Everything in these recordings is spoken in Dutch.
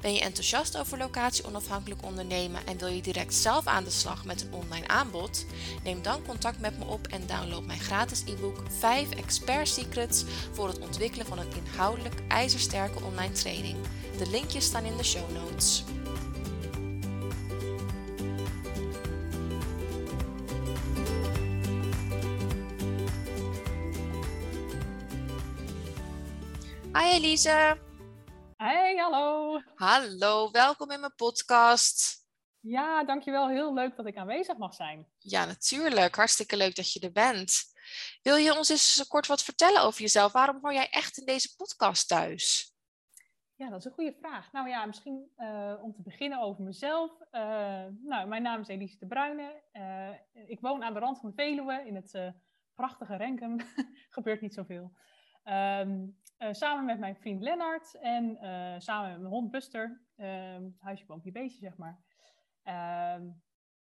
Ben je enthousiast over locatie onafhankelijk ondernemen en wil je direct zelf aan de slag met een online aanbod? Neem dan contact met me op en download mijn gratis e-book 5 Expert Secrets voor het ontwikkelen van een inhoudelijk ijzersterke online training. De linkjes staan in de show notes. Hi Elise. Hey, hallo. Hallo, welkom in mijn podcast. Ja, dankjewel. Heel leuk dat ik aanwezig mag zijn. Ja, natuurlijk. Hartstikke leuk dat je er bent. Wil je ons eens kort wat vertellen over jezelf? Waarom hoor jij echt in deze podcast thuis? Ja, dat is een goede vraag. Nou ja, misschien uh, om te beginnen over mezelf. Uh, nou, mijn naam is Elise de Bruyne. Uh, ik woon aan de rand van Veluwe in het prachtige Renkum. Gebeurt niet zoveel. Um, uh, samen met mijn vriend Lennart en uh, samen met mijn hond Buster. Uh, huisje, boompje, beestje, zeg maar. Ehm,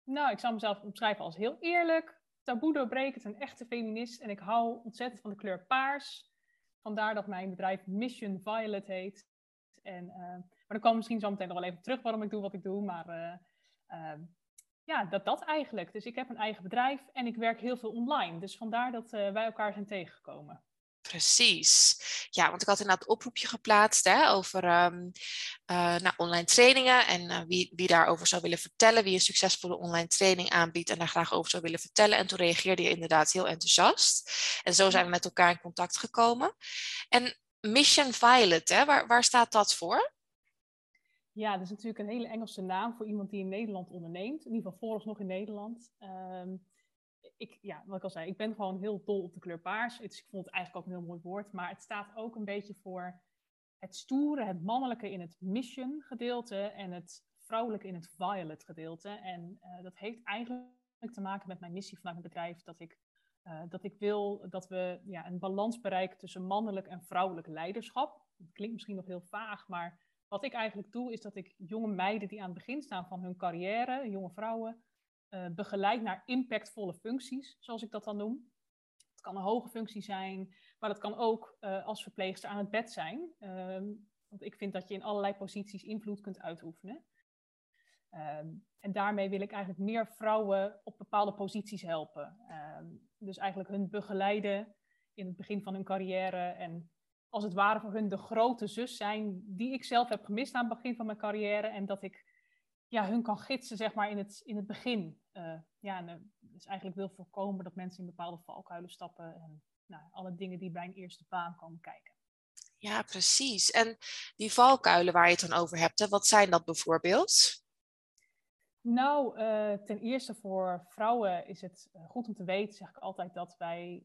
nou, ik zou mezelf omschrijven als heel eerlijk, taboe doorbrekend, een echte feminist. En ik hou ontzettend van de kleur paars. Vandaar dat mijn bedrijf Mission Violet heet. En, eh, maar dan komen misschien zo meteen nog wel even terug waarom ik doe wat ik doe. Maar ehm, ja, dat dat eigenlijk. Dus ik heb een eigen bedrijf en ik werk heel veel online. Dus vandaar dat wij elkaar zijn tegengekomen. Precies. Ja, want ik had inderdaad oproepje geplaatst hè, over um, uh, nou, online trainingen en uh, wie, wie daarover zou willen vertellen, wie een succesvolle online training aanbiedt en daar graag over zou willen vertellen. En toen reageerde je inderdaad heel enthousiast. En zo zijn we met elkaar in contact gekomen. En Mission Violet, hè, waar, waar staat dat voor? Ja, dat is natuurlijk een hele Engelse naam voor iemand die in Nederland onderneemt. In ieder geval vooralsnog in Nederland. Um, ik, ja, wat ik al zei, ik ben gewoon heel dol op de kleur paars. Ik vond het eigenlijk ook een heel mooi woord. Maar het staat ook een beetje voor het stoere, het mannelijke in het mission gedeelte en het vrouwelijke in het violet gedeelte. En uh, dat heeft eigenlijk te maken met mijn missie vanuit mijn bedrijf. Dat ik, uh, dat ik wil dat we ja, een balans bereiken tussen mannelijk en vrouwelijk leiderschap. Dat klinkt misschien nog heel vaag, maar wat ik eigenlijk doe is dat ik jonge meiden die aan het begin staan van hun carrière, jonge vrouwen, uh, begeleid naar impactvolle functies, zoals ik dat dan noem. Het kan een hoge functie zijn, maar dat kan ook uh, als verpleegster aan het bed zijn. Um, want ik vind dat je in allerlei posities invloed kunt uitoefenen. Um, en daarmee wil ik eigenlijk meer vrouwen op bepaalde posities helpen. Um, dus eigenlijk hun begeleiden in het begin van hun carrière en als het ware voor hun de grote zus zijn die ik zelf heb gemist aan het begin van mijn carrière en dat ik ja, hun kan gidsen zeg maar, in, het, in het begin. Uh, ja, en, uh, dus eigenlijk wil voorkomen dat mensen in bepaalde valkuilen stappen en nou, alle dingen die bij een eerste baan komen kijken. Ja, precies. En die valkuilen waar je het dan over hebt, hè, wat zijn dat bijvoorbeeld? Nou, uh, ten eerste voor vrouwen is het goed om te weten, zeg ik altijd, dat wij,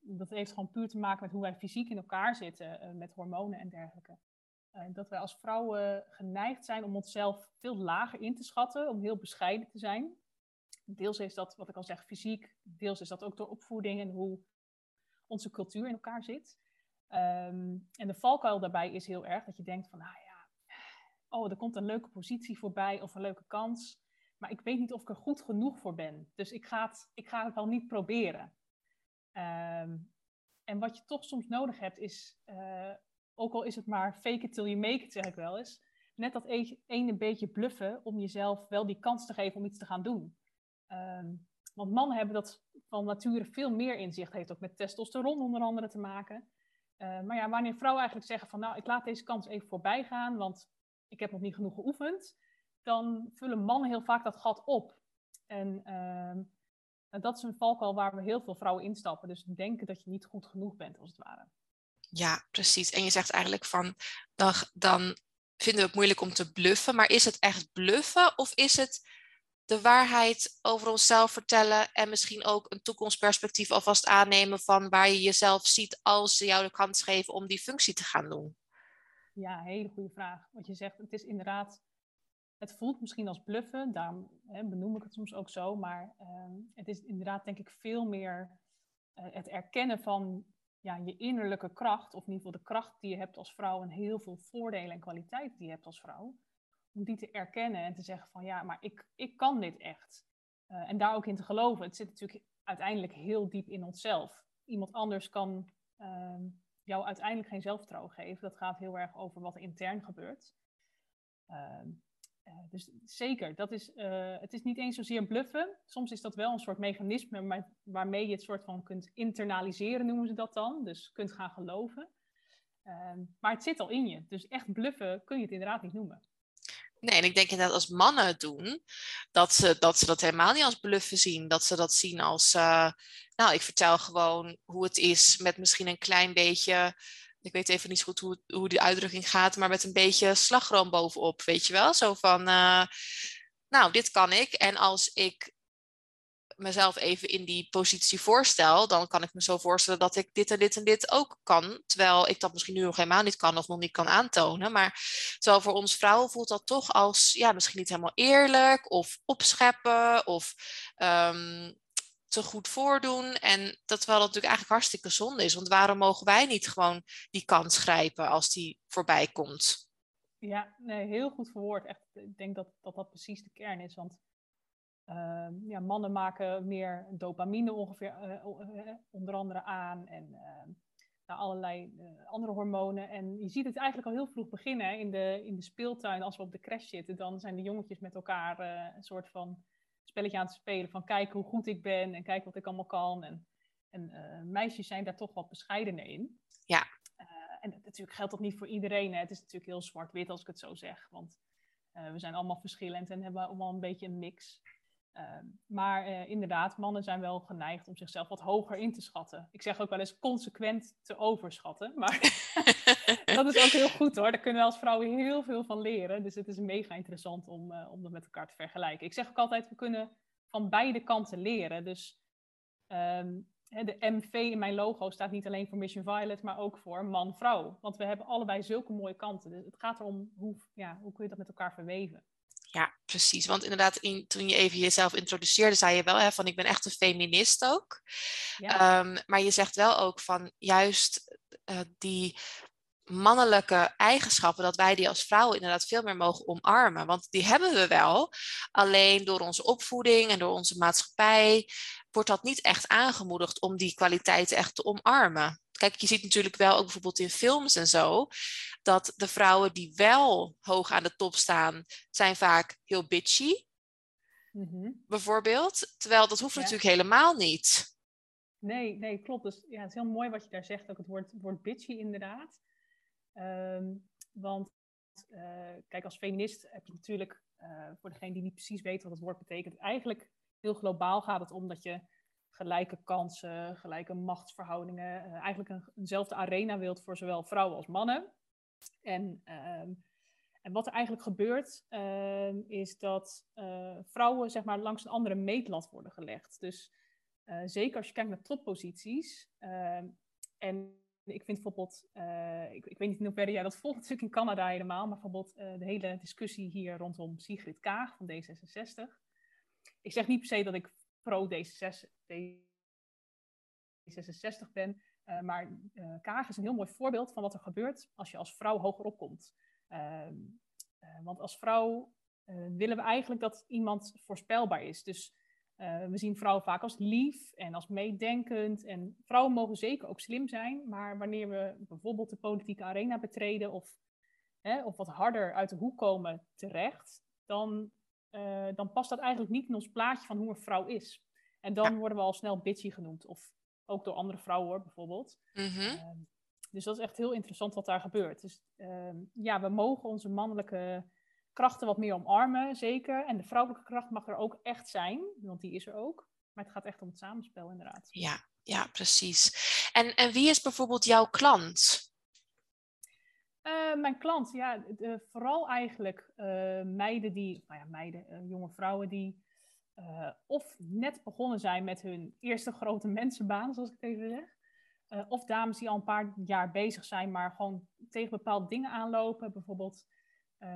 dat heeft gewoon puur te maken met hoe wij fysiek in elkaar zitten, met hormonen en dergelijke. Uh, dat wij als vrouwen geneigd zijn om onszelf veel lager in te schatten, om heel bescheiden te zijn. Deels is dat, wat ik al zeg, fysiek. Deels is dat ook door opvoeding en hoe onze cultuur in elkaar zit. Um, en de valkuil daarbij is heel erg dat je denkt van, nou ja, oh, er komt een leuke positie voorbij of een leuke kans. Maar ik weet niet of ik er goed genoeg voor ben. Dus ik ga het, ik ga het wel niet proberen. Um, en wat je toch soms nodig hebt is uh, ook al is het maar fake it till you make it, zeg ik wel eens. Net dat ene beetje bluffen om jezelf wel die kans te geven om iets te gaan doen. Um, want mannen hebben dat van nature veel meer inzicht. Heeft ook met testosteron onder andere te maken. Uh, maar ja, wanneer vrouwen eigenlijk zeggen van nou, ik laat deze kans even voorbij gaan, want ik heb nog niet genoeg geoefend, dan vullen mannen heel vaak dat gat op. En uh, dat is een valkuil waar we heel veel vrouwen instappen. Dus denken dat je niet goed genoeg bent, als het ware. Ja, precies. En je zegt eigenlijk van, dan, dan vinden we het moeilijk om te bluffen. Maar is het echt bluffen of is het de waarheid over onszelf vertellen en misschien ook een toekomstperspectief alvast aannemen van waar je jezelf ziet als ze jou de kans geven om die functie te gaan doen? Ja, hele goede vraag. Wat je zegt, het is inderdaad, het voelt misschien als bluffen, daarom hè, benoem ik het soms ook zo, maar uh, het is inderdaad denk ik veel meer uh, het erkennen van ja, je innerlijke kracht, of in ieder geval de kracht die je hebt als vrouw en heel veel voordelen en kwaliteiten die je hebt als vrouw, om die te erkennen en te zeggen van ja, maar ik, ik kan dit echt. Uh, en daar ook in te geloven. Het zit natuurlijk uiteindelijk heel diep in onszelf. Iemand anders kan uh, jou uiteindelijk geen zelfvertrouwen geven. Dat gaat heel erg over wat er intern gebeurt. Uh, dus zeker, dat is, uh, het is niet eens zozeer bluffen. Soms is dat wel een soort mechanisme waarmee je het soort van kunt internaliseren, noemen ze dat dan. Dus kunt gaan geloven. Ehm, maar het zit al in je. Dus echt bluffen kun je het inderdaad niet noemen. Nee, en ik denk inderdaad als mannen het doen, dat ze, dat helemaal niet als bluffen zien. Dat ze dat zien als, uh, nou, ik vertel gewoon hoe het is met misschien een klein beetje, ik weet even niet goed hoe, hoe die uitdrukking gaat, maar met een beetje slagroom bovenop, weet je wel? Zo van, uh, nou, dit kan ik. En als ik mezelf even in die positie voorstel, dan kan ik me zo voorstellen dat ik dit en dit en dit ook kan. Terwijl ik dat misschien nu nog helemaal niet kan of nog niet kan aantonen. Maar terwijl voor ons vrouwen voelt dat toch als ja, misschien niet helemaal eerlijk of opscheppen of um, te goed voordoen. En dat dat natuurlijk eigenlijk hartstikke zonde is. Want waarom mogen wij niet gewoon die kans grijpen als die voorbij komt? Ja, nee, heel goed verwoord. Echt, ik denk dat, dat dat precies de kern is. Want Ehm, ja, mannen maken meer dopamine ongeveer, uh, onder andere aan en uh, nou, allerlei andere hormonen. En je ziet het eigenlijk al heel vroeg beginnen in de, in de speeltuin. Als we op de crash zitten, dan zijn de jongetjes met elkaar een soort van spelletje aan het spelen. Van kijk hoe goed ik ben en kijk wat ik allemaal kan. En, en meisjes zijn daar toch wat bescheidener in. Ja. en natuurlijk geldt dat niet voor iedereen. Hè. Het is natuurlijk heel zwart-wit als ik het zo zeg. Want we zijn allemaal verschillend en hebben allemaal een beetje een mix. Ehm, maar inderdaad, mannen zijn wel geneigd om zichzelf wat hoger in te schatten. Ik zeg ook wel eens consequent te overschatten. Maar dat is ook heel goed hoor. Daar kunnen we als vrouwen heel veel van leren. Dus het is mega interessant om, uh, om dat met elkaar te vergelijken. Ik zeg ook altijd, we kunnen van beide kanten leren. Dus um, de MV in mijn logo staat niet alleen voor Mission Violet, maar ook voor man-vrouw. Want we hebben allebei zulke mooie kanten. Dus het gaat erom hoe, ja, hoe kun je dat met elkaar verweven. Ja, precies. Want inderdaad, in, toen je even jezelf introduceerde, zei je wel hè, van ik ben echt een feminist ook. Ja. Um, maar je zegt wel ook van juist uh, die mannelijke eigenschappen, dat wij die als vrouwen inderdaad veel meer mogen omarmen. Want die hebben we wel. Alleen door onze opvoeding en door onze maatschappij wordt dat niet echt aangemoedigd om die kwaliteiten echt te omarmen. Kijk, je ziet natuurlijk wel ook bijvoorbeeld in films en zo, dat de vrouwen die wel hoog aan de top staan, zijn vaak heel bitchy. Mm Bijvoorbeeld. Terwijl dat hoeft natuurlijk helemaal niet. Nee, nee, klopt. Dus ja, het is heel mooi wat je daar zegt, ook het woord, woord bitchy inderdaad. Um, want uh, kijk, als feminist heb je natuurlijk, uh, voor degene die niet precies weet wat het woord betekent, eigenlijk heel globaal gaat het om dat je gelijke kansen, gelijke machtsverhoudingen, uh, eigenlijk een, eenzelfde arena wilt voor zowel vrouwen als mannen. En, uh, en wat er eigenlijk gebeurt, uh, is dat vrouwen zeg maar, langs een andere meetlat worden gelegd. Dus zeker als je kijkt naar topposities. Ehm, en ik vind bijvoorbeeld, ik, ik, weet niet in hoeverre jij dat volgt, natuurlijk in Canada helemaal, maar bijvoorbeeld de hele discussie hier rondom Sigrid Kaag van D66. Ik zeg niet per se dat ik pro D66, D66 ben. Uh, maar Kaag is een heel mooi voorbeeld van wat er gebeurt als je als vrouw hoger opkomt. Uh, want als vrouw willen we eigenlijk dat iemand voorspelbaar is. Dus we zien vrouwen vaak als lief en als meedenkend. En vrouwen mogen zeker ook slim zijn. Maar wanneer we bijvoorbeeld de politieke arena betreden of, hè, of wat harder uit de hoek komen terecht, dan uh, dan past dat eigenlijk niet in ons plaatje van hoe een vrouw is. En dan worden we al snel bitchy genoemd. Of ook door andere vrouwen hoor, bijvoorbeeld. Mm -hmm. dus dat is echt heel interessant wat daar gebeurt. Dus uh, ja, we mogen onze mannelijke krachten wat meer omarmen, zeker. En de vrouwelijke kracht mag er ook echt zijn, want die is er ook. Maar het gaat echt om het samenspel, inderdaad. Ja, ja precies. En, en wie is bijvoorbeeld jouw klant? Uh, mijn klant, ja, vooral eigenlijk uh, meiden die, nou ja, meiden, uh, jonge vrouwen die of net begonnen zijn met hun eerste grote mensenbaan, zoals ik het even zeg. of dames die al een paar jaar bezig zijn, maar gewoon tegen bepaalde dingen aanlopen. Bijvoorbeeld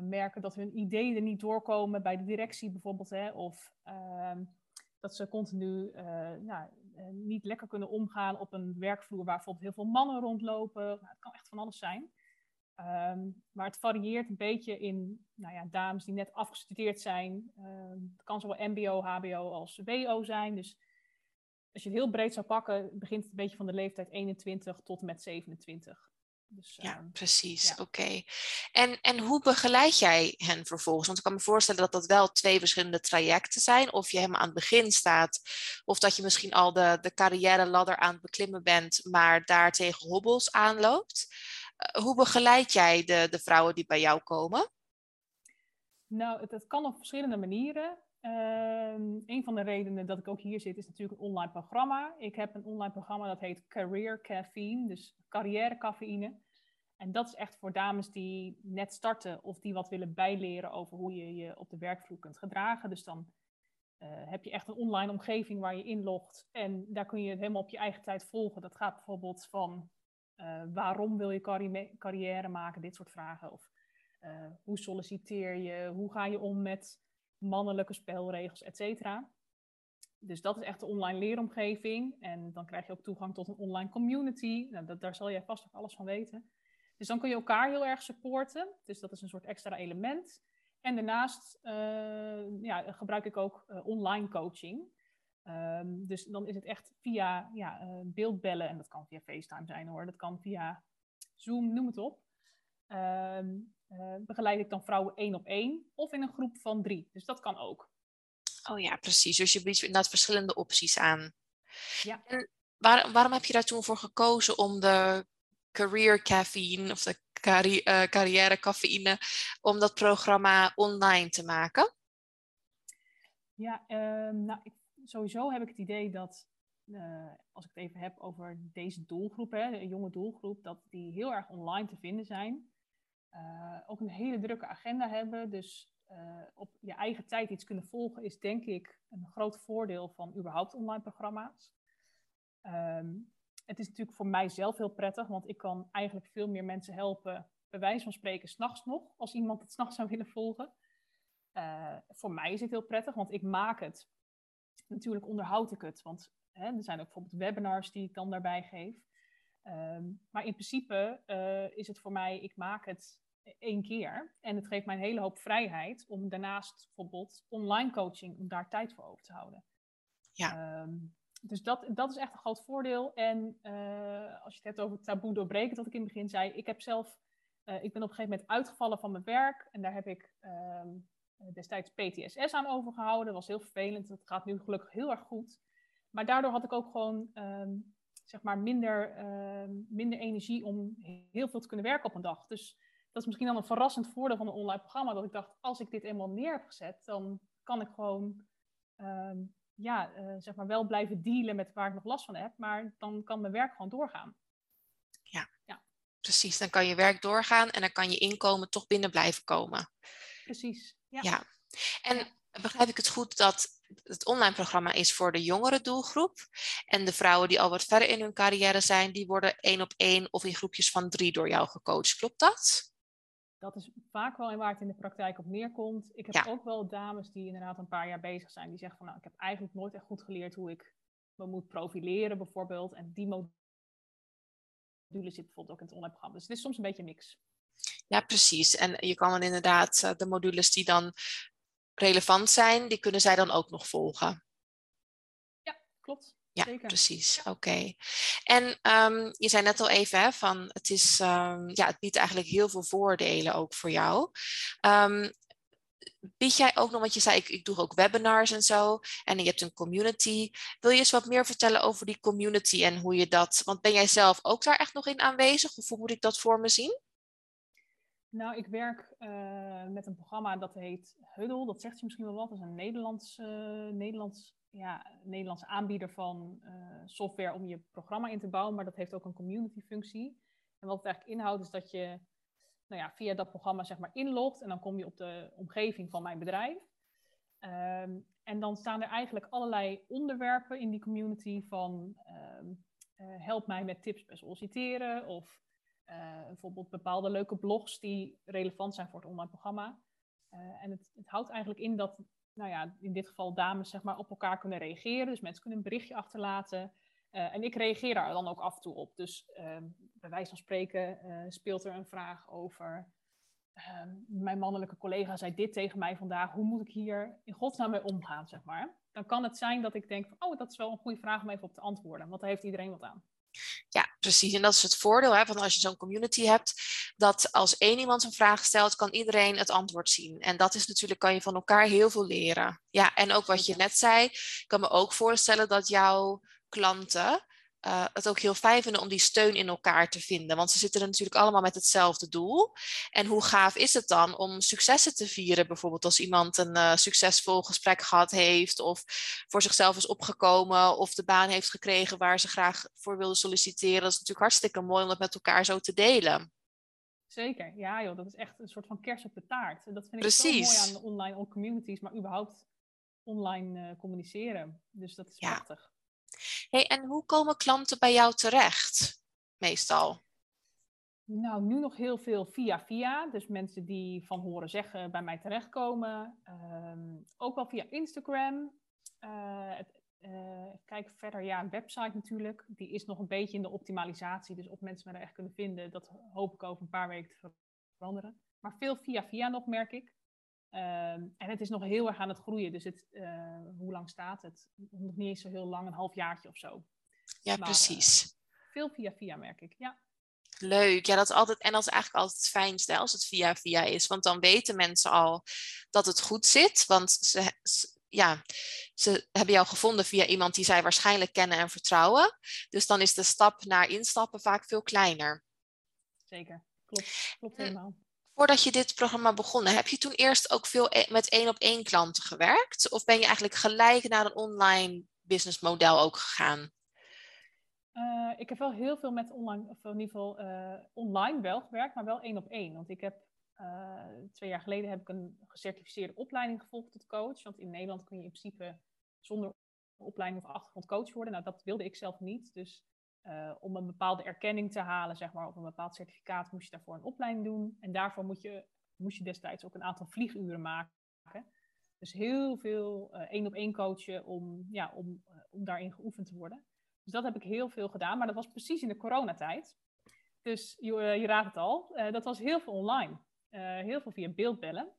merken dat hun ideeën er niet doorkomen bij de directie bijvoorbeeld. Hè, of ehm, dat ze continu nou, niet lekker kunnen omgaan op een werkvloer waar bijvoorbeeld heel veel mannen rondlopen. Nou, het kan echt van alles zijn. Ehm, maar het varieert een beetje in nou ja, dames die net afgestudeerd zijn. Ehm, het kan zowel MBO, HBO als WO zijn. Dus als je het heel breed zou pakken, begint het een beetje van de leeftijd 21 tot en met 27. Dus, ja, ehm, precies. Oké. En, en hoe begeleid jij hen vervolgens? Want ik kan me voorstellen dat dat wel twee verschillende trajecten zijn. Of je helemaal aan het begin staat, of dat je misschien al de, de carrière ladder aan het beklimmen bent, maar daar tegen hobbels aanloopt. Eh, hoe begeleid jij de, de vrouwen die bij jou komen? Nou, het kan op verschillende manieren. Um, een van de redenen dat ik ook hier zit is natuurlijk een online programma. Ik heb een online programma dat heet Career Caffeine, dus carrière cafeïne. En dat is echt voor dames die net starten of die wat willen bijleren over hoe je je op de werkvloer kunt gedragen. Dus dan uh, heb je echt een online omgeving waar je inlogt en daar kun je het helemaal op je eigen tijd volgen. Dat gaat bijvoorbeeld van uh, waarom wil je carrière maken, dit soort vragen. Of uh, hoe solliciteer je, hoe ga je om met mannelijke spelregels, et cetera. Dus dat is echt de online leeromgeving. En dan krijg je ook toegang tot een online community. Nou, dat, daar zal jij vast ook alles van weten. Dus dan kun je elkaar heel erg supporten. Dus dat is een soort extra element. En daarnaast uh, ja, gebruik ik ook uh, online coaching. Um, dus dan is het echt via ja, uh, beeldbellen. En dat kan via FaceTime zijn hoor. Dat kan via Zoom, noem het op. Um, begeleid ik dan vrouwen één op één of in een groep van drie. Dus dat kan ook. Oh ja, precies. Dus je biedt inderdaad verschillende opties aan. Ja. En waar, waarom heb je daar toen voor gekozen om de career caffeine of de carri uh, carrière cafeïne, om dat programma online te maken? Ja, uh, nou, ik, sowieso heb ik het idee dat, uh, als ik het even heb over deze doelgroep, hè, een jonge doelgroep, dat die heel erg online te vinden zijn. Uh, ook een hele drukke agenda hebben. Dus uh, op je eigen tijd iets kunnen volgen is denk ik een groot voordeel van überhaupt online programma's. Um, het is natuurlijk voor mij zelf heel prettig, want ik kan eigenlijk veel meer mensen helpen, bij wijze van spreken, s'nachts nog, als iemand het s'nachts zou willen volgen. Uh, voor mij is het heel prettig, want ik maak het. Natuurlijk onderhoud ik het, want hè, er zijn ook bijvoorbeeld webinars die ik dan daarbij geef. Um, maar in principe is het voor mij, ik maak het één keer. En het geeft mij een hele hoop vrijheid om daarnaast bijvoorbeeld online coaching, om daar tijd voor over te houden. Ja. Um, dus dat, dat is echt een groot voordeel. En uh, als je het hebt over taboe doorbreken, dat ik in het begin zei, ik heb zelf, uh, ik ben op een gegeven moment uitgevallen van mijn werk. En daar heb ik um, destijds PTSS aan overgehouden. Dat was heel vervelend. Dat gaat nu gelukkig heel erg goed. Maar daardoor had ik ook gewoon um, zeg maar minder, minder energie om heel veel te kunnen werken op een dag. Dus dat is misschien dan een verrassend voordeel van een online programma. Dat ik dacht, als ik dit eenmaal neer heb gezet, dan kan ik gewoon um, ja, uh, zeg maar wel blijven dealen met waar ik nog last van heb. Maar dan kan mijn werk gewoon doorgaan. Ja, ja. precies. Dan kan je werk doorgaan en dan kan je inkomen toch binnen blijven komen. Precies. Ja. ja. En begrijp ik het goed dat het online programma is voor de jongere doelgroep. En de vrouwen die al wat verder in hun carrière zijn, die worden één op één of in groepjes van drie door jou gecoacht. Klopt dat? Dat is vaak wel waar het in de praktijk op neerkomt. Ik heb ook wel dames die inderdaad een paar jaar bezig zijn, die zeggen van nou, ik heb eigenlijk nooit echt goed geleerd hoe ik me moet profileren bijvoorbeeld. En die module zit bijvoorbeeld ook in het online programma. Dus het is soms een beetje een mix. Ja, precies. En je kan dan inderdaad eh, de modules die dan relevant zijn, die kunnen zij dan ook nog volgen. Ja, klopt. Ja, precies. Oké. En um, je zei net al even hè, van het, is, um, ja, het biedt eigenlijk heel veel voordelen ook voor jou. Um, bied jij ook nog, want je zei ik, ik doe ook webinars en zo en je hebt een community. Wil je eens wat meer vertellen over die community en hoe je dat, want ben jij zelf ook daar echt nog in aanwezig of hoe moet ik dat voor me zien? Nou, ik werk uh, met een programma dat heet Huddle. Dat zegt je misschien wel wat. Dat is een Nederlands, uh, Nederlands ja, Nederlandse aanbieder van uh, software om je programma in te bouwen, maar dat heeft ook een community functie. En wat het eigenlijk inhoudt is dat je nou ja, via dat programma zeg maar inlogt en dan kom je op de omgeving van mijn bedrijf. Um, en dan staan er eigenlijk allerlei onderwerpen in die community van um, uh, help mij met tips bij solliciteren of uh, bijvoorbeeld bepaalde leuke blogs die relevant zijn voor het online programma. en het, het, houdt eigenlijk in dat, nou ja, in dit geval dames zeg maar, op elkaar kunnen reageren. Dus mensen kunnen een berichtje achterlaten. en ik reageer daar dan ook af en toe op. Dus ehm, bij wijze van spreken speelt er een vraag over Ehm, mijn mannelijke collega zei dit tegen mij vandaag. Hoe moet ik hier in godsnaam mee omgaan, zeg maar? Dan kan het zijn dat ik denk van, oh, dat is wel een goede vraag om even op te antwoorden. Want daar heeft iedereen wat aan. Ja, precies. En dat is het voordeel hè, van als je zo'n community hebt, dat als één iemand een vraag stelt, kan iedereen het antwoord zien. En dat is natuurlijk, kan je van elkaar heel veel leren. Ja, en ook wat je net zei, ik kan me ook voorstellen dat jouw klanten uh, het ook heel fijn vinden om die steun in elkaar te vinden. Want ze zitten er natuurlijk allemaal met hetzelfde doel. En hoe gaaf is het dan om successen te vieren? Bijvoorbeeld als iemand een uh, succesvol gesprek gehad heeft, of voor zichzelf is opgekomen, of de baan heeft gekregen waar ze graag voor wilde solliciteren. Dat is natuurlijk hartstikke mooi om dat met elkaar zo te delen. Zeker, ja joh, dat is echt een soort van kers op de taart. Dat vind ik zo mooi aan de online communities, maar überhaupt online uh, communiceren. Dus dat is ja. prachtig. Hey, en hoe komen klanten bij jou terecht, meestal? Nou, nu nog heel veel via via. Dus mensen die van horen zeggen bij mij terechtkomen. Um, ook wel via Instagram. Uh, uh, kijk verder, ja, een website natuurlijk. Die is nog een beetje in de optimalisatie. Dus of mensen me er echt kunnen vinden, dat hoop ik over een paar weken te veranderen. Maar veel via via nog, merk ik. Ehm, en het is nog heel erg aan het groeien. Dus het, uh, hoe lang staat het? Nog niet eens zo heel lang, een halfjaartje of zo. Ja, precies. Uh, veel via via merk ik, ja. Leuk, ja, dat is altijd, en dat is eigenlijk altijd het fijnste als het via via is. Want dan weten mensen al dat het goed zit. Want ze, ja, ze hebben jou gevonden via iemand die zij waarschijnlijk kennen en vertrouwen. Dus dan is de stap naar instappen vaak veel kleiner. Zeker, klopt, klopt helemaal. Voordat je dit programma begonnen, heb je toen eerst ook veel e-, met één op één klanten gewerkt? Of ben je eigenlijk gelijk naar een online businessmodel ook gegaan? Uh, ik heb wel heel veel met online, of in ieder geval uh, online wel gewerkt, maar wel één op één. Want ik heb uh, twee jaar geleden heb ik een gecertificeerde opleiding gevolgd tot coach. Want in Nederland kun je in principe zonder opleiding of achtergrond coach worden. Nou, dat wilde ik zelf niet. Dus uh, om een bepaalde erkenning te halen, zeg maar, of een bepaald certificaat, moest je daarvoor een opleiding doen. En daarvoor moet je, moest je destijds ook een aantal vlieguren maken. Dus heel veel uh, één op één coachen om, ja, om, uh, om daarin geoefend te worden. Dus dat heb ik heel veel gedaan, maar dat was precies in de coronatijd. Dus je, je raadt het al, dat was heel veel online. heel veel via beeldbellen.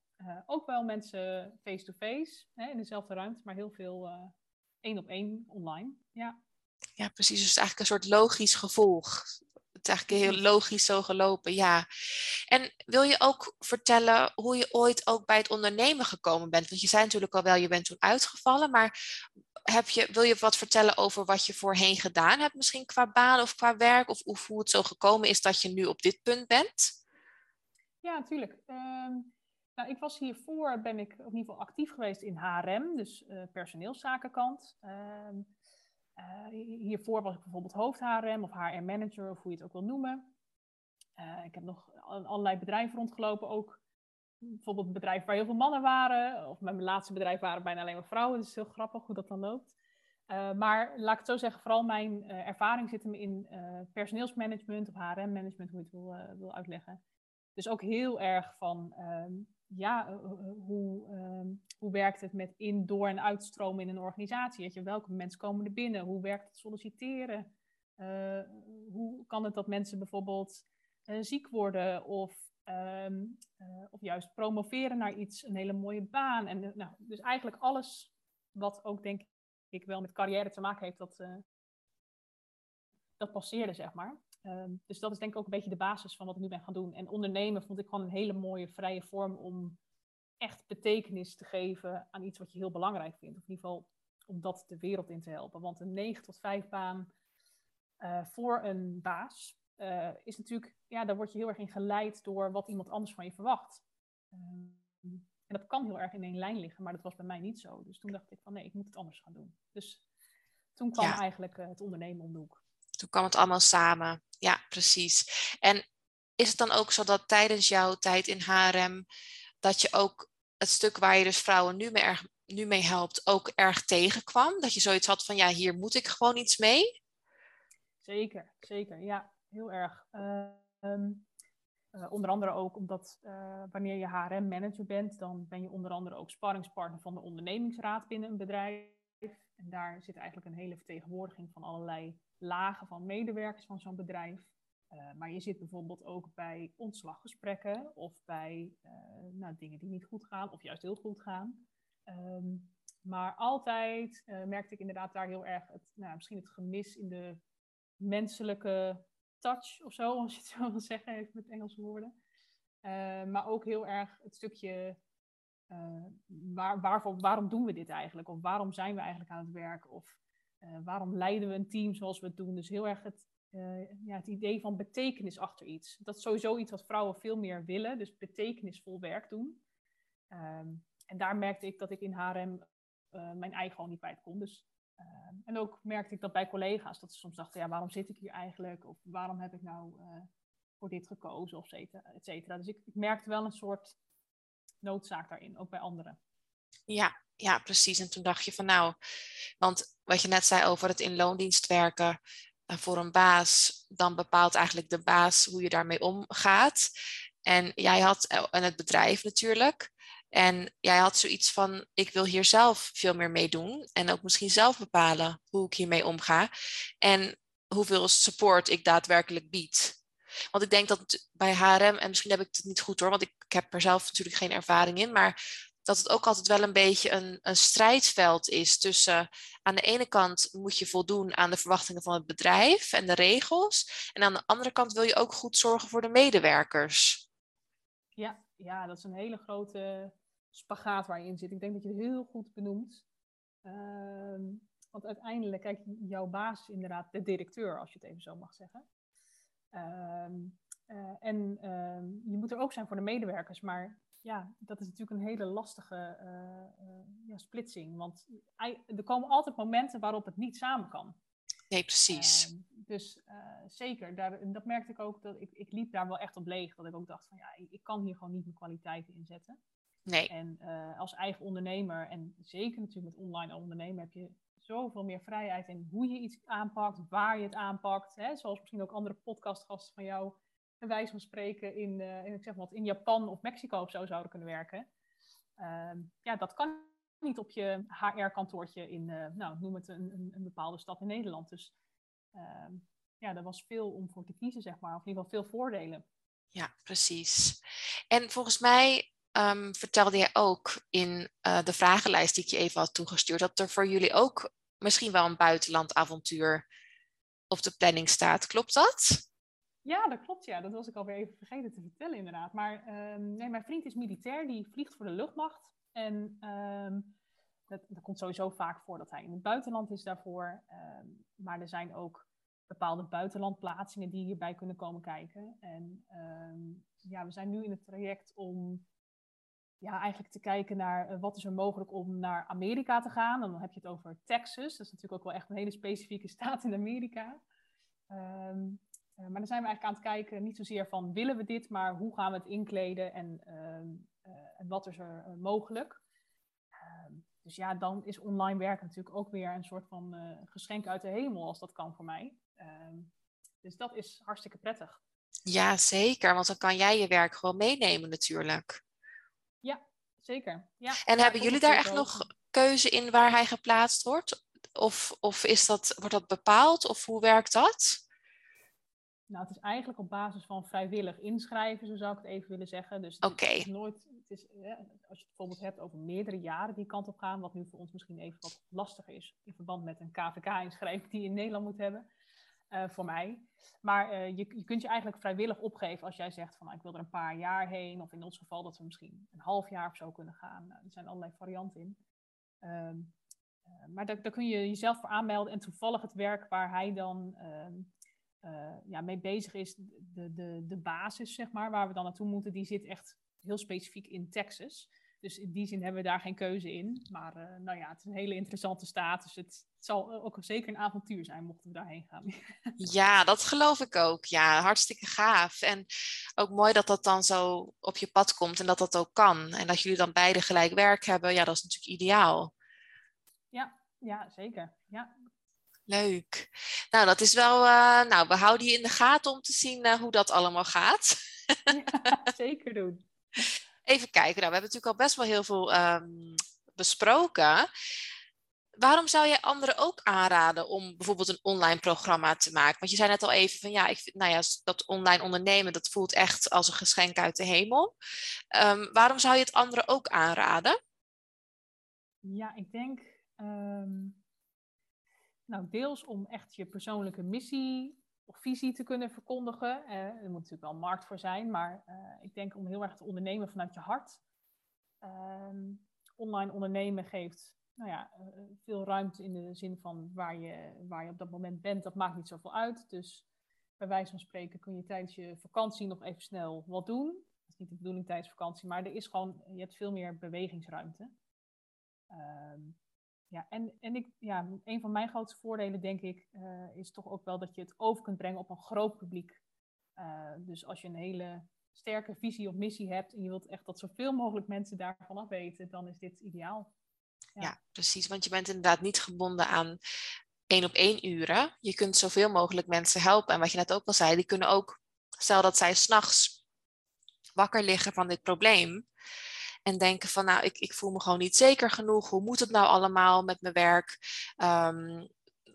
ook wel mensen face-to-face, -face, in dezelfde ruimte, maar heel veel één op één online. Ja. Ja, precies. Dus eigenlijk een soort logisch gevolg. Het is eigenlijk heel logisch zo gelopen, ja. En wil je ook vertellen hoe je ooit ook bij het ondernemen gekomen bent? Want je zei natuurlijk al wel, je bent toen uitgevallen, maar heb je, wil je wat vertellen over wat je voorheen gedaan hebt, misschien qua baan of qua werk? Of, of hoe het zo gekomen is dat je nu op dit punt bent? Ja, natuurlijk. Um, nou, ik was hiervoor, ben ik in ieder geval actief geweest in HRM, dus uh, personeelszakenkant. Uh, uh, hiervoor was ik bijvoorbeeld hoofd-HRM of HR-manager of hoe je het ook wil noemen. Uh, ik heb nog allerlei bedrijven rondgelopen, ook bijvoorbeeld bedrijven waar heel veel mannen waren. Of mijn laatste bedrijf waren bijna alleen maar vrouwen, dus heel grappig hoe dat dan loopt. Uh, maar laat ik het zo zeggen, vooral mijn ervaring zit hem in personeelsmanagement of HRM-management, hoe je het wil, wil uitleggen. Dus ook heel erg van ehm, ja, eh, eh, eh, hoe, ehm, hoe werkt het met in, door en uitstromen in een organisatie? Weet je, welke mensen komen er binnen? Hoe werkt het solliciteren? hoe kan het dat mensen bijvoorbeeld ziek worden of, ehm, of juist promoveren naar iets, een hele mooie baan? En, nou, dus eigenlijk alles wat ook denk ik wel met carrière te maken heeft, dat, dat passeerde, zeg maar. Um, dus dat is denk ik ook een beetje de basis van wat ik nu ben gaan doen. En ondernemen vond ik gewoon een hele mooie vrije vorm om echt betekenis te geven aan iets wat je heel belangrijk vindt. Of in ieder geval om dat de wereld in te helpen. Want een 9 tot 5 baan uh, voor een baas uh, is natuurlijk, ja, daar word je heel erg in geleid door wat iemand anders van je verwacht. Um, en dat kan heel erg in één lijn liggen, maar dat was bij mij niet zo. Dus toen dacht ik van nee, ik moet het anders gaan doen. Dus toen kwam ja. eigenlijk uh, het ondernemen om de hoek. Toen kwam het allemaal samen. Ja, precies. En is het dan ook zo dat tijdens jouw tijd in HRM, dat je ook het stuk waar je dus vrouwen nu mee, erg, nu mee helpt, ook erg tegenkwam? Dat je zoiets had van, ja, hier moet ik gewoon iets mee? Zeker, zeker. Ja, heel erg. Uh, um, onder andere ook omdat wanneer je HRM-manager bent, dan ben je onder andere ook sparringspartner van de ondernemingsraad binnen een bedrijf. En daar zit eigenlijk een hele vertegenwoordiging van allerlei lagen van medewerkers van zo'n bedrijf. Uh, maar je zit bijvoorbeeld ook bij ontslaggesprekken of bij uh, nou, dingen die niet goed gaan of juist heel goed gaan. Um, maar altijd uh, merkte ik inderdaad daar heel erg het, nou, misschien het gemis in de menselijke touch of zo, als je het zo wil zeggen, even met Engelse woorden. maar ook heel erg het stukje waar, waarom doen we dit eigenlijk? Of waarom zijn we eigenlijk aan het werk? Of waarom leiden we een team zoals we het doen? Dus heel erg het, uh, ja, het idee van betekenis achter iets. Dat is sowieso iets wat vrouwen veel meer willen, dus betekenisvol werk doen. Um, en daar merkte ik dat ik in HRM uh, mijn ei gewoon niet kwijt kon. Dus, uh, en ook merkte ik dat bij collega's, dat ze soms dachten, ja, waarom zit ik hier eigenlijk? Of waarom heb ik nou voor dit gekozen? Of et cetera. Dus ik, ik merkte wel een soort noodzaak daarin, ook bij anderen. Ja, ja, precies. En toen dacht je van nou, want wat je net zei over het in loondienst werken, voor een baas, dan bepaalt eigenlijk de baas hoe je daarmee omgaat. En jij had, eh, en het bedrijf natuurlijk, en jij had zoiets van, ik wil hier zelf veel meer mee doen. En ook misschien zelf bepalen hoe ik hiermee omga. En hoeveel support ik daadwerkelijk bied. Want ik denk dat bij HRM, en misschien heb ik het niet goed hoor, want ik, ik heb er zelf natuurlijk geen ervaring in. Maar dat het ook altijd wel een beetje een, een strijdveld is tussen aan de ene kant moet je voldoen aan de verwachtingen van het bedrijf en de regels. En aan de andere kant wil je ook goed zorgen voor de medewerkers. Ja, ja dat is een hele grote spagaat waar je in zit. Ik denk dat je het heel goed benoemt. Uh, want uiteindelijk, kijk, jouw baas is inderdaad de directeur, als je het even zo mag zeggen. Uh, uh, en ehm, je moet er ook zijn voor de medewerkers, maar ja, dat is natuurlijk een hele lastige uh, ja, splitsing. Want er komen altijd momenten waarop het niet samen kan. Nee, precies. Ehm, dus uh, zeker, daar, dat merkte ik ook. Dat ik, ik liep daar wel echt op leeg. Dat ik ook dacht van ja, ik, ik kan hier gewoon niet mijn kwaliteiten inzetten. Nee. En als eigen ondernemer, en zeker natuurlijk met online ondernemen, heb je zoveel meer vrijheid in hoe je iets aanpakt, waar je het aanpakt. Hè? Zoals misschien ook andere podcastgasten van jou bij wijze van spreken in, uh, ik zeg wat, in Japan of Mexico of zo zouden kunnen werken. Uh, ja, dat kan niet op je HR-kantoortje in, uh, nou, noem het een, een, een, bepaalde stad in Nederland. Dus ehm, ja, er was veel om voor te kiezen, zeg maar. Of in ieder geval veel voordelen. Ja, precies. En volgens mij um, vertelde jij ook in uh, de vragenlijst die ik je even had toegestuurd, dat er voor jullie ook misschien wel een buitenlandavontuur op de planning staat. Klopt dat? Ja, dat klopt. Ja, dat was ik alweer even vergeten te vertellen, inderdaad. Maar um, nee, mijn vriend is militair, die vliegt voor de luchtmacht. En um, dat, dat, komt sowieso vaak voor dat hij in het buitenland is daarvoor. Um, maar er zijn ook bepaalde buitenlandplaatsingen die hierbij kunnen komen kijken. En ja, we zijn nu in het traject om ja, eigenlijk te kijken naar uh, wat is er mogelijk om naar Amerika te gaan. En dan heb je het over Texas. Dat is natuurlijk ook wel echt een hele specifieke staat in Amerika. Um, uh, maar dan zijn we eigenlijk aan het kijken, niet zozeer van willen we dit, maar hoe gaan we het inkleden en, uh, en wat is er mogelijk. Ehm, dus ja, dan is online werken natuurlijk ook weer een soort van geschenk uit de hemel, als dat kan voor mij. Ehm, dus dat is hartstikke prettig. Ja, zeker, want dan kan jij je werk gewoon meenemen natuurlijk. Ja, zeker. Ja, en hebben jullie daar echt nog keuze in waar hij geplaatst wordt? Of, of is dat, wordt dat bepaald? Of hoe werkt dat? Nou, het is eigenlijk op basis van vrijwillig inschrijven, zo zou ik het even willen zeggen. Dus het is nooit, het is, als je het bijvoorbeeld hebt over meerdere jaren die kant op gaan, wat nu voor ons misschien even wat lastiger is in verband met een KVK-inschrijving die je in Nederland moet hebben, uh, voor mij. Maar uh, je, je kunt je eigenlijk vrijwillig opgeven als jij zegt van nou, ik wil er een paar jaar heen, of in ons geval dat we misschien een half jaar of zo kunnen gaan. Nou, er zijn allerlei varianten in. Um, uh, maar daar, daar, kun je jezelf voor aanmelden en toevallig het werk waar hij dan um, uh, ja, mee bezig is, de, de, de basis, zeg maar, waar we dan naartoe moeten, die zit echt heel specifiek in Texas. Dus in die zin hebben we daar geen keuze in. Maar uh, nou ja, het is een hele interessante staat. Dus het, het, zal ook zeker een avontuur zijn mochten we daarheen gaan. ja, dat geloof ik ook. Ja, hartstikke gaaf. En ook mooi dat dat dan zo op je pad komt en dat dat ook kan. En dat jullie dan beide gelijk werk hebben. Ja, dat is natuurlijk ideaal. Ja, ja zeker. Ja, Leuk. Nou, dat is wel. Uh, nou, we houden je in de gaten om te zien uh, hoe dat allemaal gaat. Ja, zeker doen. Even kijken, nou, we hebben natuurlijk al best wel heel veel ehm, besproken. Waarom zou je anderen ook aanraden om bijvoorbeeld een online programma te maken? Want je zei net al even van ja, ik vind, nou ja, dat online ondernemen, dat voelt echt als een geschenk uit de hemel. Ehm, waarom zou je het anderen ook aanraden? Ja, ik denk ehm, nou, deels om echt je persoonlijke missie of visie te kunnen verkondigen. Eh, er moet natuurlijk wel een markt voor zijn, maar eh, ik denk om heel erg te ondernemen vanuit je hart. Ehm, online ondernemen geeft nou ja, eh, veel ruimte in de zin van waar je, waar je op dat moment bent. Dat maakt niet zoveel uit. Dus bij wijze van spreken kun je tijdens je vakantie nog even snel wat doen. Dat is niet de bedoeling tijdens vakantie, maar er is gewoon, je hebt veel meer bewegingsruimte. Um, ja, en, en ik, ja, een van mijn grootste voordelen, denk ik, uh, is toch ook wel dat je het over kunt brengen op een groot publiek. Uh, dus als je een hele sterke visie of missie hebt en je wilt echt dat zoveel mogelijk mensen daarvan af weten, dan is dit ideaal. Ja. ja. precies. Want je bent inderdaad niet gebonden aan één op één uren. Je kunt zoveel mogelijk mensen helpen. En wat je net ook al zei, die kunnen ook, stel dat zij s'nachts wakker liggen van dit probleem, en denken van, nou, ik, ik voel me gewoon niet zeker genoeg. Hoe moet het nou allemaal met mijn werk? Um,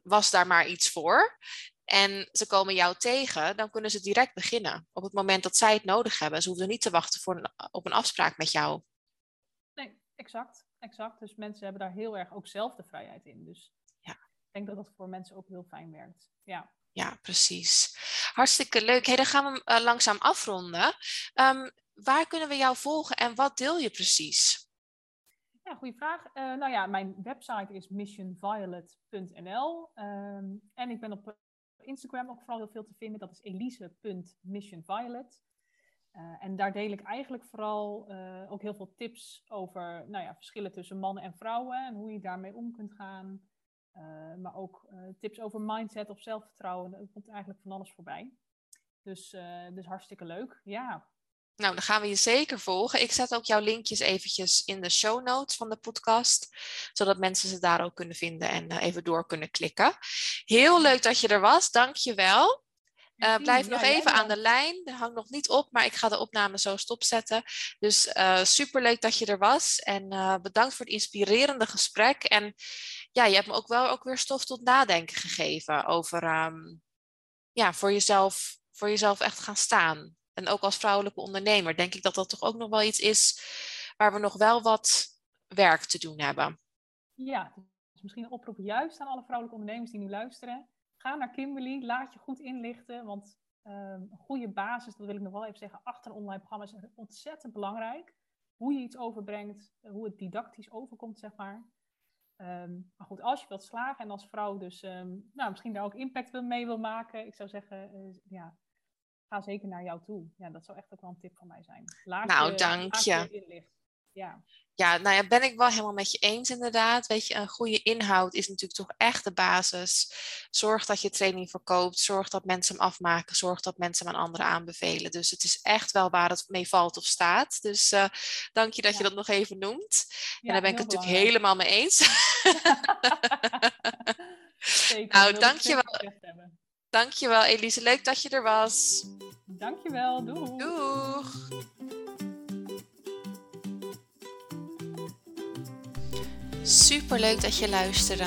was daar maar iets voor? En ze komen jou tegen, dan kunnen ze direct beginnen. Op het moment dat zij het nodig hebben. Ze hoeven niet te wachten voor een, op een afspraak met jou. Nee, exact. exact. Dus mensen hebben daar heel erg ook zelf de vrijheid in. Dus ja. ik denk dat dat voor mensen ook heel fijn werkt. Ja. Ja, precies. Hartstikke leuk. Hey, dan gaan we uh, langzaam afronden. Um, waar kunnen we jou volgen en wat deel je precies? Ja, goede vraag. Uh, nou ja, mijn website is missionviolet.nl um, en ik ben op Instagram ook vooral heel veel te vinden. Dat is elise.missionviolet. En daar deel ik eigenlijk vooral ook heel veel tips over nou ja, verschillen tussen mannen en vrouwen en hoe je daarmee om kunt gaan. Uh, maar ook tips over mindset of zelfvertrouwen. Er komt eigenlijk van alles voorbij. Dus, dus hartstikke leuk. Ja, nou, dan gaan we je zeker volgen. Ik zet ook jouw linkjes eventjes in de show notes van de podcast, zodat mensen ze daar ook kunnen vinden en even door kunnen klikken. Heel leuk dat je er was, dank je wel. Uh, blijf nog even aan de lijn. Er hangt nog niet op, maar ik ga de opname zo stopzetten. Dus uh, superleuk dat je er was. En uh, bedankt voor het inspirerende gesprek. En ja, je hebt me ook wel ook weer stof tot nadenken gegeven over um, ja, voor, jezelf, voor jezelf echt gaan staan. En ook als vrouwelijke ondernemer denk ik dat dat toch ook nog wel iets is waar we nog wel wat werk te doen hebben. Ja, dus misschien een oproep juist aan alle vrouwelijke ondernemers die nu luisteren. Ga naar Kimberly, laat je goed inlichten, want um, een goede basis, dat wil ik nog wel even zeggen, achter online programma is ontzettend belangrijk. Hoe je iets overbrengt, hoe het didactisch overkomt, zeg maar. Um, maar goed, als je wilt slagen en als vrouw dus um, nou, misschien daar ook impact mee wil maken, ik zou zeggen, uh, ja, ga zeker naar jou toe. Ja, dat zou echt ook wel een tip van mij zijn. Laat nou, je, dank je. Ja. ja, nou ja, ben ik wel helemaal met je eens inderdaad. Weet je, een goede inhoud is natuurlijk toch echt de basis. Zorg dat je training verkoopt. Zorg dat mensen hem afmaken. Zorg dat mensen hem aan anderen aanbevelen. Dus het is echt wel waar het mee valt of staat. Dus uh, dank je dat je dat nog even noemt. Ja, en daar ben ik het natuurlijk helemaal mee eens. Zeker, nou, dank je wel. Dankjewel Elise, leuk dat je er was. Dankjewel, doeg. Doeg. Super leuk dat je luisterde.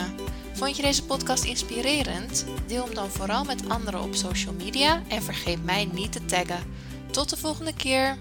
Vond je deze podcast inspirerend? Deel hem dan vooral met anderen op social media en vergeet mij niet te taggen. Tot de volgende keer.